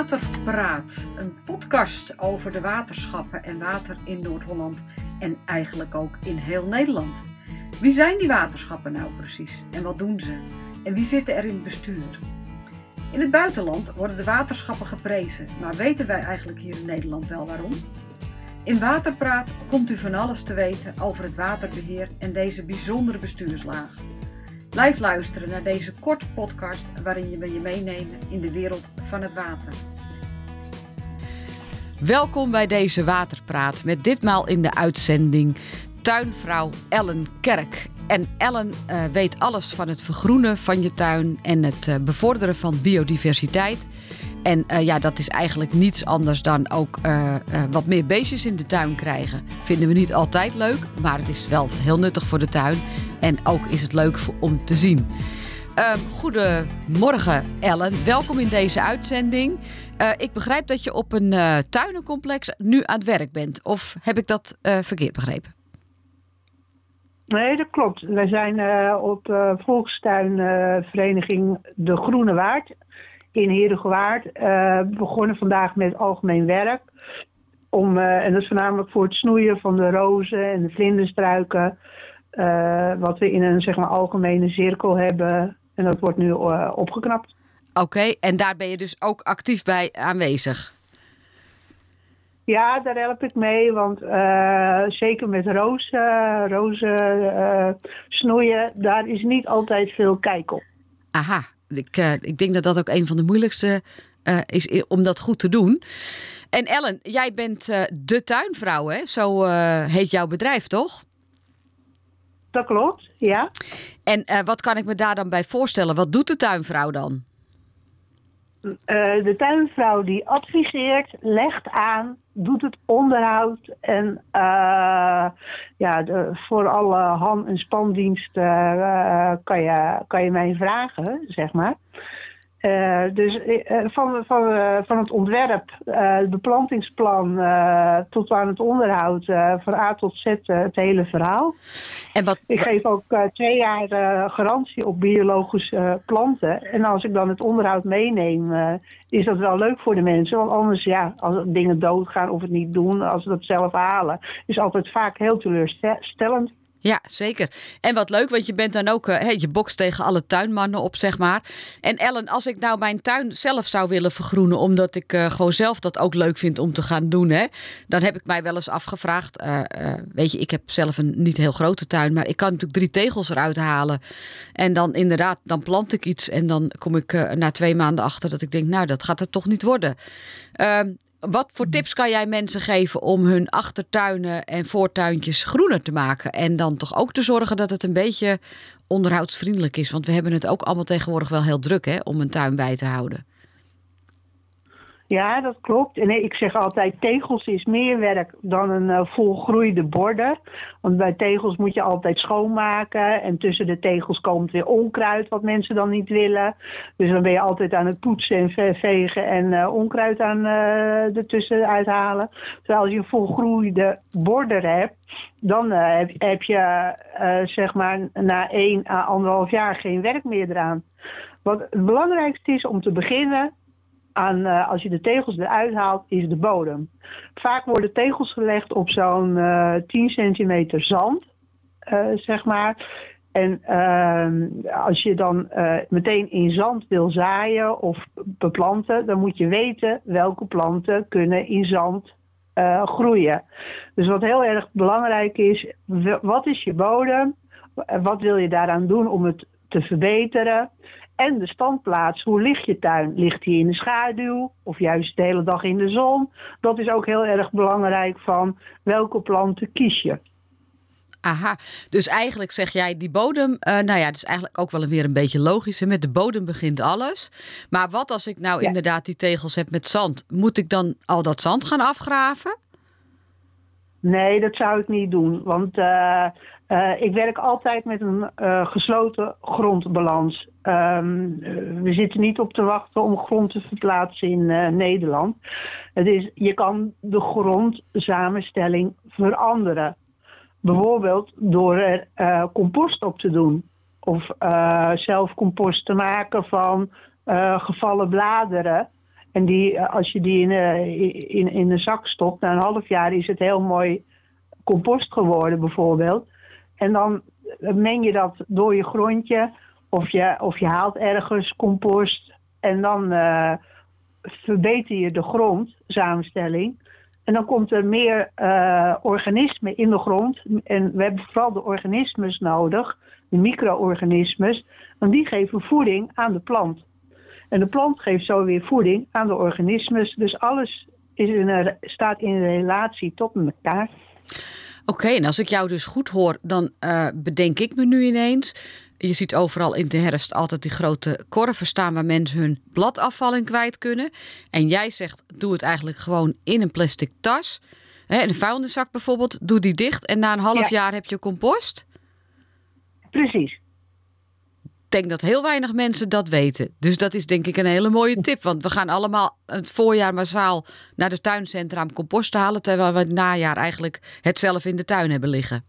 Waterpraat, een podcast over de waterschappen en water in Noord-Holland en eigenlijk ook in heel Nederland. Wie zijn die waterschappen nou precies en wat doen ze? En wie zitten er in het bestuur? In het buitenland worden de waterschappen geprezen, maar weten wij eigenlijk hier in Nederland wel waarom? In Waterpraat komt u van alles te weten over het waterbeheer en deze bijzondere bestuurslaag. Blijf luisteren naar deze korte podcast waarin we je meenemen in de wereld van het water. Welkom bij deze Waterpraat met ditmaal in de uitzending tuinvrouw Ellen Kerk. En Ellen uh, weet alles van het vergroenen van je tuin en het uh, bevorderen van biodiversiteit. En uh, ja, dat is eigenlijk niets anders dan ook wat meer beestjes in de tuin krijgen. Vinden we niet altijd leuk, maar het is wel heel nuttig voor de tuin. En ook is het leuk om te zien. Uh, goedemorgen Ellen, welkom in deze uitzending. Uh, ik begrijp dat je op een uh, tuinencomplex nu aan het werk bent. Of heb ik dat uh, verkeerd begrepen? Nee, dat klopt. Wij zijn op volkstuinvereniging De Groene Waard in Herengewaard begonnen vandaag met algemeen werk. Om, en dat is voornamelijk voor het snoeien van de rozen en de vlinderstruiken... Wat we in een zeg maar, algemene cirkel hebben. En dat wordt nu uh, opgeknapt. Oké, okay, en daar ben je dus ook actief bij aanwezig? Ja, daar help ik mee, want uh, zeker met rozen, rozen snoeien, daar is niet altijd veel kijk op. Aha, ik, ik denk dat dat ook een van de moeilijkste is om dat goed te doen. En Ellen, jij bent de tuinvrouw, hè? Zo heet jouw bedrijf, toch? Dat klopt, ja. En uh, wat kan ik me daar dan bij voorstellen? Wat doet de tuinvrouw dan? Uh, de tuinvrouw die adviseert, legt aan, doet het onderhoud en uh, ja, de, voor alle ham- en spandiensten kan, je, kan je mij vragen, zeg maar. Uh, dus uh, van, van, uh, van het ontwerp, het beplantingsplan tot aan het onderhoud, van A tot Z het hele verhaal. En wat, ik geef ook twee jaar garantie op biologische planten. En als ik dan het onderhoud meeneem, is dat wel leuk voor de mensen. Want anders, ja, als dingen doodgaan of het niet doen, als ze dat zelf halen, is altijd vaak heel teleurstellend. Ja, zeker. En wat leuk, want je bent dan ook, uh, je bokst tegen alle tuinmannen op, zeg maar. En Ellen, als ik nou mijn tuin zelf zou willen vergroenen, omdat ik uh, gewoon zelf dat ook leuk vind om te gaan doen, hè, dan heb ik mij wel eens afgevraagd. Uh, weet je, ik heb zelf een niet heel grote tuin, maar ik kan natuurlijk drie tegels eruit halen. En dan inderdaad, dan plant ik iets en dan kom ik na twee maanden achter dat ik denk, nou, dat gaat het toch niet worden. Wat voor tips kan jij mensen geven om hun achtertuinen en voortuintjes groener te maken? En dan toch ook te zorgen dat het een beetje onderhoudsvriendelijk is. Want we hebben het ook allemaal tegenwoordig wel heel druk hè, om een tuin bij te houden. Ja, dat klopt. En ik zeg altijd, tegels is meer werk dan een uh, volgroeide border. Want bij tegels moet je altijd schoonmaken. En tussen de tegels komt weer onkruid, wat mensen dan niet willen. Dus dan ben je altijd aan het poetsen en vegen en uh, onkruid aan uh, ertussen uithalen. Terwijl als je een volgroeide border hebt, dan heb, heb, je zeg maar na één à anderhalf jaar geen werk meer eraan. Wat het belangrijkste is om te beginnen uh, als je de tegels eruit haalt, is de bodem. Vaak worden tegels gelegd op zo'n uh, 10 centimeter zand, uh, zeg maar. En als je dan meteen in zand wil zaaien of beplanten, dan moet je weten welke planten kunnen in zand groeien. Dus wat heel erg belangrijk is, wat is je bodem? Wat wil je daaraan doen om het te verbeteren? En de standplaats, hoe ligt je tuin? Ligt die in de schaduw of juist de hele dag in de zon? Dat is ook heel erg belangrijk van welke planten kies je. Aha, dus eigenlijk zeg jij die bodem, uh, nou ja, dat is eigenlijk ook wel weer een beetje logisch. Hè? Met de bodem begint alles. Maar wat als ik nou ja. inderdaad die tegels heb met zand? Moet ik dan al dat zand gaan afgraven? Nee, dat zou ik niet doen. Want uh, uh, ik werk altijd met een uh, gesloten grondbalans. Um, we zitten niet op te wachten om grond te verplaatsen in Nederland. Het is, je kan de grondsamenstelling veranderen. Bijvoorbeeld door er compost op te doen. Of zelf compost te maken van gevallen bladeren. En die, als je die in, in, in een zak stopt, na een half jaar is het heel mooi compost geworden bijvoorbeeld. En dan meng je dat door je grondje of je, of je haalt ergens compost en dan verbeter je de grondsamenstelling. En dan komt er meer organismen in de grond. En we hebben vooral de organismes nodig, de micro-organismes, want die geven voeding aan de plant. En de plant geeft zo weer voeding aan de organismes. Dus alles is in een, staat in relatie tot elkaar. Oké, en als ik jou dus goed hoor, dan uh, bedenk ik me nu ineens. Je ziet overal in de herfst altijd die grote korven staan waar mensen hun bladafval in kwijt kunnen. En jij zegt, doe het eigenlijk gewoon in een plastic tas. Hè, een vuilniszak bijvoorbeeld, doe die dicht en na een half jaar heb je compost. Precies denk dat heel weinig mensen dat weten. Dus dat is denk ik een hele mooie tip. Want we gaan allemaal het voorjaar massaal naar de tuincentra om compost te halen. Terwijl we het najaar eigenlijk het zelf in de tuin hebben liggen.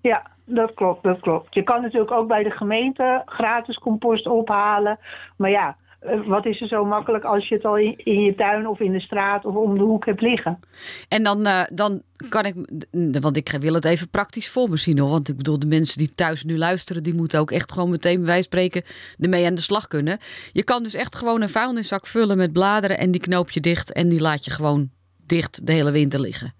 Ja, dat klopt, dat klopt. Je kan natuurlijk ook bij de gemeente gratis compost ophalen. Maar ja, wat is er zo makkelijk als je het al in, in, je tuin of in de straat of om de hoek hebt liggen? En dan, uh, dan kan ik, want ik wil het even praktisch voor me zien hoor. Want ik bedoel, de mensen die thuis nu luisteren, die moeten ook echt gewoon meteen bij wijze spreken ermee aan de slag kunnen. Je kan dus echt gewoon een vuilniszak vullen met bladeren en die knoop je dicht en die laat je gewoon dicht de hele winter liggen.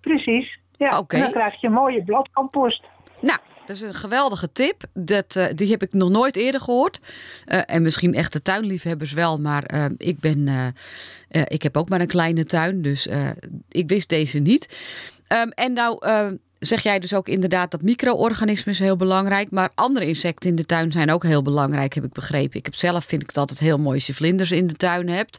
Precies. Ja, okay. en dan krijg je een mooie bladcompost. Nou, dat is een geweldige tip. Dat, uh, die heb ik nog nooit eerder gehoord. Uh, en misschien echte tuinliefhebbers wel, maar uh, ik, ben, ik heb ook maar een kleine tuin. Dus ik wist deze niet. Um, en nou zeg jij dus ook inderdaad dat micro-organismen heel belangrijk. Maar andere insecten in de tuin zijn ook heel belangrijk, heb ik begrepen. Ik heb zelf vind ik het altijd heel mooi als je vlinders in de tuin hebt.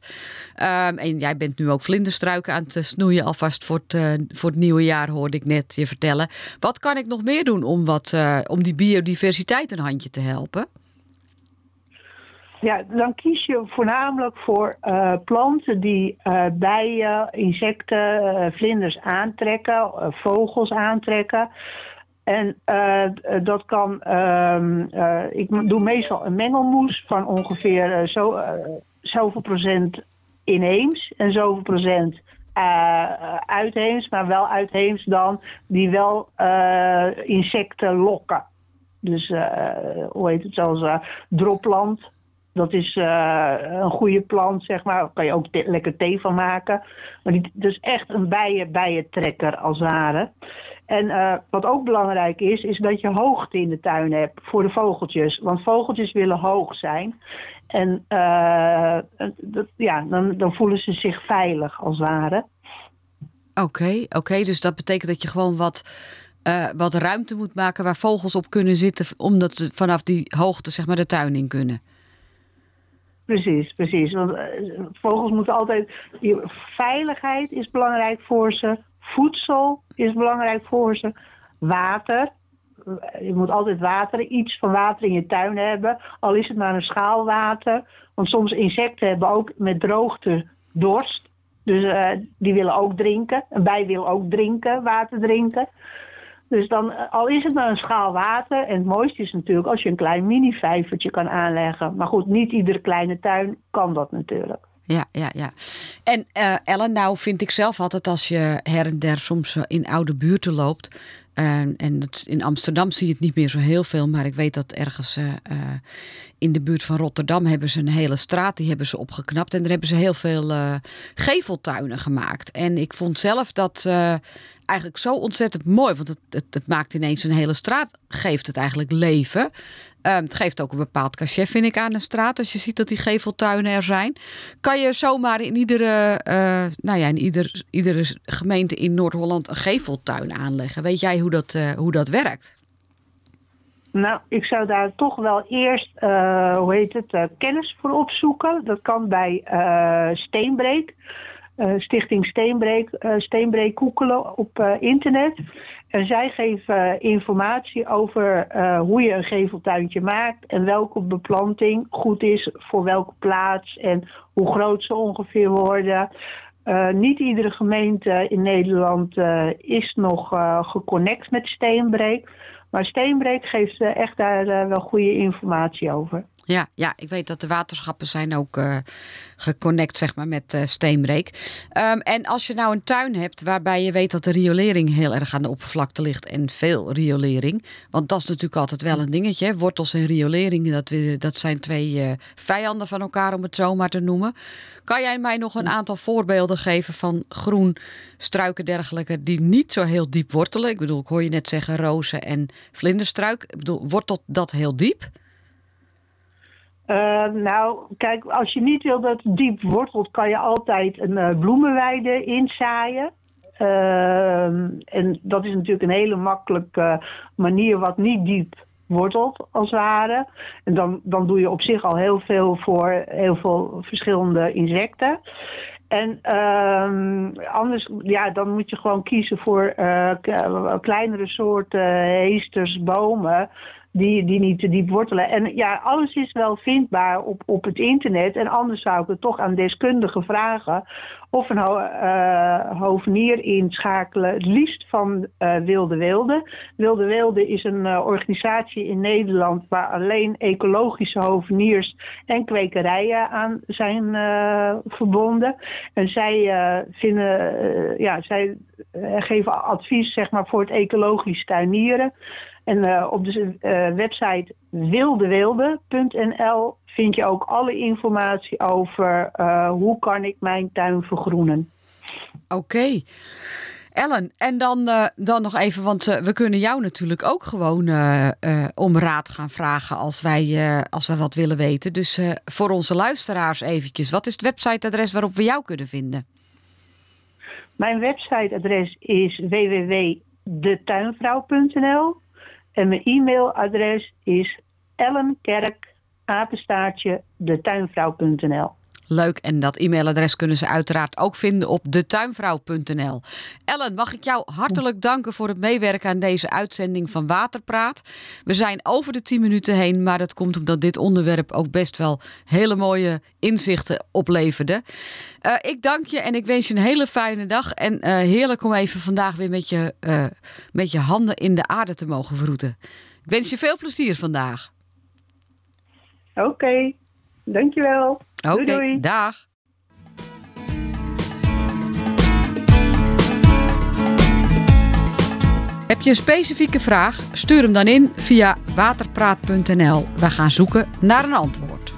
Um, en jij bent nu ook vlinderstruiken aan het snoeien alvast voor het, uh, voor het nieuwe jaar, hoorde ik net je vertellen. Wat kan ik nog meer doen om, wat, uh, om die biodiversiteit een handje te helpen? Ja, dan kies je voornamelijk voor uh, planten die uh, bijen, insecten, uh, vlinders aantrekken, vogels aantrekken. En dat kan, ehm, ik doe meestal een mengelmoes van ongeveer zo, zoveel procent inheems en zoveel procent uitheems, maar wel uitheems dan die wel insecten lokken. Dus hoe heet het, zoals dropland dat is uh, een goede plant, zeg maar. Daar kan je ook lekker thee van maken. Maar die, is echt een bijen, bijentrekker als het ware. En uh, wat ook belangrijk is, is dat je hoogte in de tuin hebt voor de vogeltjes. Want vogeltjes willen hoog zijn. En dat, ja, dan, dan voelen ze zich veilig als het ware. Oké, oké. Dus dat betekent dat je gewoon wat wat ruimte moet maken waar vogels op kunnen zitten, omdat ze vanaf die hoogte zeg maar de tuin in kunnen. Precies, precies. Want uh, vogels moeten altijd. Veiligheid is belangrijk voor ze. Voedsel is belangrijk voor ze. Water. Je moet altijd water, iets van water in je tuin hebben. Al is het maar een schaal water. Want soms insecten hebben ook met droogte dorst. Dus uh, die willen ook drinken. Een bij wil ook drinken, water drinken. Dus dan, eh, al is het maar een schaal water. En het mooiste is natuurlijk als je een klein mini-vijvertje kan aanleggen. Maar goed, niet iedere kleine tuin kan dat natuurlijk. Ja, ja, ja. En uh, Ellen, nou vind ik zelf altijd als je her en der soms eh, in oude buurten loopt. En dat, in Amsterdam zie je het niet meer zo heel veel. Maar ik weet dat ergens uh, in de buurt van Rotterdam hebben ze een hele straat. Die hebben ze opgeknapt. En daar hebben ze heel veel geveltuinen gemaakt. En ik vond zelf dat eigenlijk zo ontzettend mooi. Want het, het, het, maakt ineens een hele straat, geeft het eigenlijk leven. Um, het geeft ook een bepaald cachet, vind ik, aan een straat. Als je ziet dat die geveltuinen er zijn. Kan je zomaar in iedere, uh, nou ja, in ieder, iedere gemeente in Noord-Holland een geveltuin aanleggen. Weet jij hoe dat, uh, hoe dat werkt? Nou, ik zou daar toch wel eerst, uh, hoe heet het, kennis voor opzoeken. Dat kan bij Steenbreek. Eh, Stichting Steenbreek, uh, Steenbreek Koekelen op uh, internet. En zij geven informatie over hoe je een geveltuintje maakt en welke beplanting goed is voor welke plaats en hoe groot ze ongeveer worden. niet iedere gemeente in Nederland is nog geconnect met Steenbreek. Maar Steenbreek geeft echt daar wel goede informatie over. Ja, ja, ik weet dat de waterschappen zijn ook uh, geconnect zeg maar, met uh, en als je nou een tuin hebt waarbij je weet dat de riolering heel erg aan de oppervlakte ligt en veel riolering. Want dat is natuurlijk altijd wel een dingetje. Wortels en riolering, dat, dat zijn twee uh, vijanden van elkaar om het zo maar te noemen. Kan jij mij nog een aantal voorbeelden geven van groen, struiken dergelijke die niet zo heel diep wortelen? Ik bedoel, ik hoor je net zeggen rozen en vlinderstruik. Ik bedoel, wortelt dat heel diep? Uh, nou, kijk, als je niet wil dat het diep wortelt, kan je altijd een uh, bloemenweide inzaaien. Uh, en dat is natuurlijk een hele makkelijke manier wat niet diep wortelt, als het ware. En dan, dan doe je op zich al heel veel voor heel veel verschillende insecten. En uh, anders, ja, dan moet je gewoon kiezen voor uh, kleinere soorten heesters, bomen die, die niet te diep wortelen. En ja, alles is wel vindbaar op, op het internet. En anders zou ik het toch aan deskundigen vragen of een ho uh, hovenier inschakelen, het liefst van uh, Wilde Wilde. Wilde Wilde is een uh, organisatie in Nederland waar alleen ecologische hoveniers en kwekerijen aan zijn verbonden. En zij vinden, ja, zij geven advies zeg maar, voor het ecologisch tuinieren. En uh, op de uh, website wildewilde.nl vind je ook alle informatie over uh, hoe kan ik mijn tuin vergroenen. Oké. Okay. Ellen, en dan, dan nog even, want we kunnen jou natuurlijk ook gewoon om raad gaan vragen als wij, als we wat willen weten. Dus voor onze luisteraars eventjes, wat is het websiteadres waarop we jou kunnen vinden? Mijn websiteadres is www.detuinvrouw.nl en mijn e-mailadres is ellenkerk. Leuk, en dat e-mailadres kunnen ze uiteraard ook vinden op detuinvrouw.nl. Ellen, mag ik jou hartelijk danken voor het meewerken aan deze uitzending van Waterpraat. We zijn over de 10 minuten heen, maar dat komt omdat dit onderwerp ook best wel hele mooie inzichten opleverde. Uh, ik dank je en ik wens je een hele fijne dag. En uh, heerlijk om even vandaag weer met je, uh, met je handen in de aarde te mogen vroeten. Ik wens je veel plezier vandaag. Oké. Okay. Dankjewel. Oké, okay, doei, doei. dag. Heb je een specifieke vraag? Stuur hem dan in via waterpraat.nl. We gaan zoeken naar een antwoord.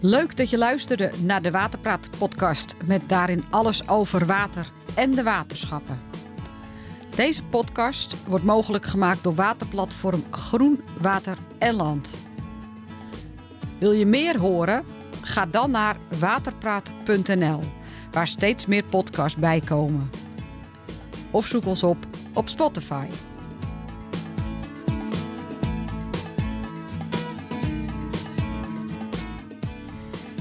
Leuk dat je luisterde naar de Waterpraat podcast met daarin alles over water en de waterschappen. Deze podcast wordt mogelijk gemaakt door waterplatform Groen Water en Land. Wil je meer horen? Ga dan naar waterpraat.nl, waar steeds meer podcasts bij komen. Of zoek ons op op Spotify.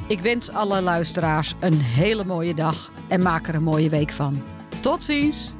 Ik wens alle luisteraars een hele mooie dag en maak er een mooie week van. Tot ziens!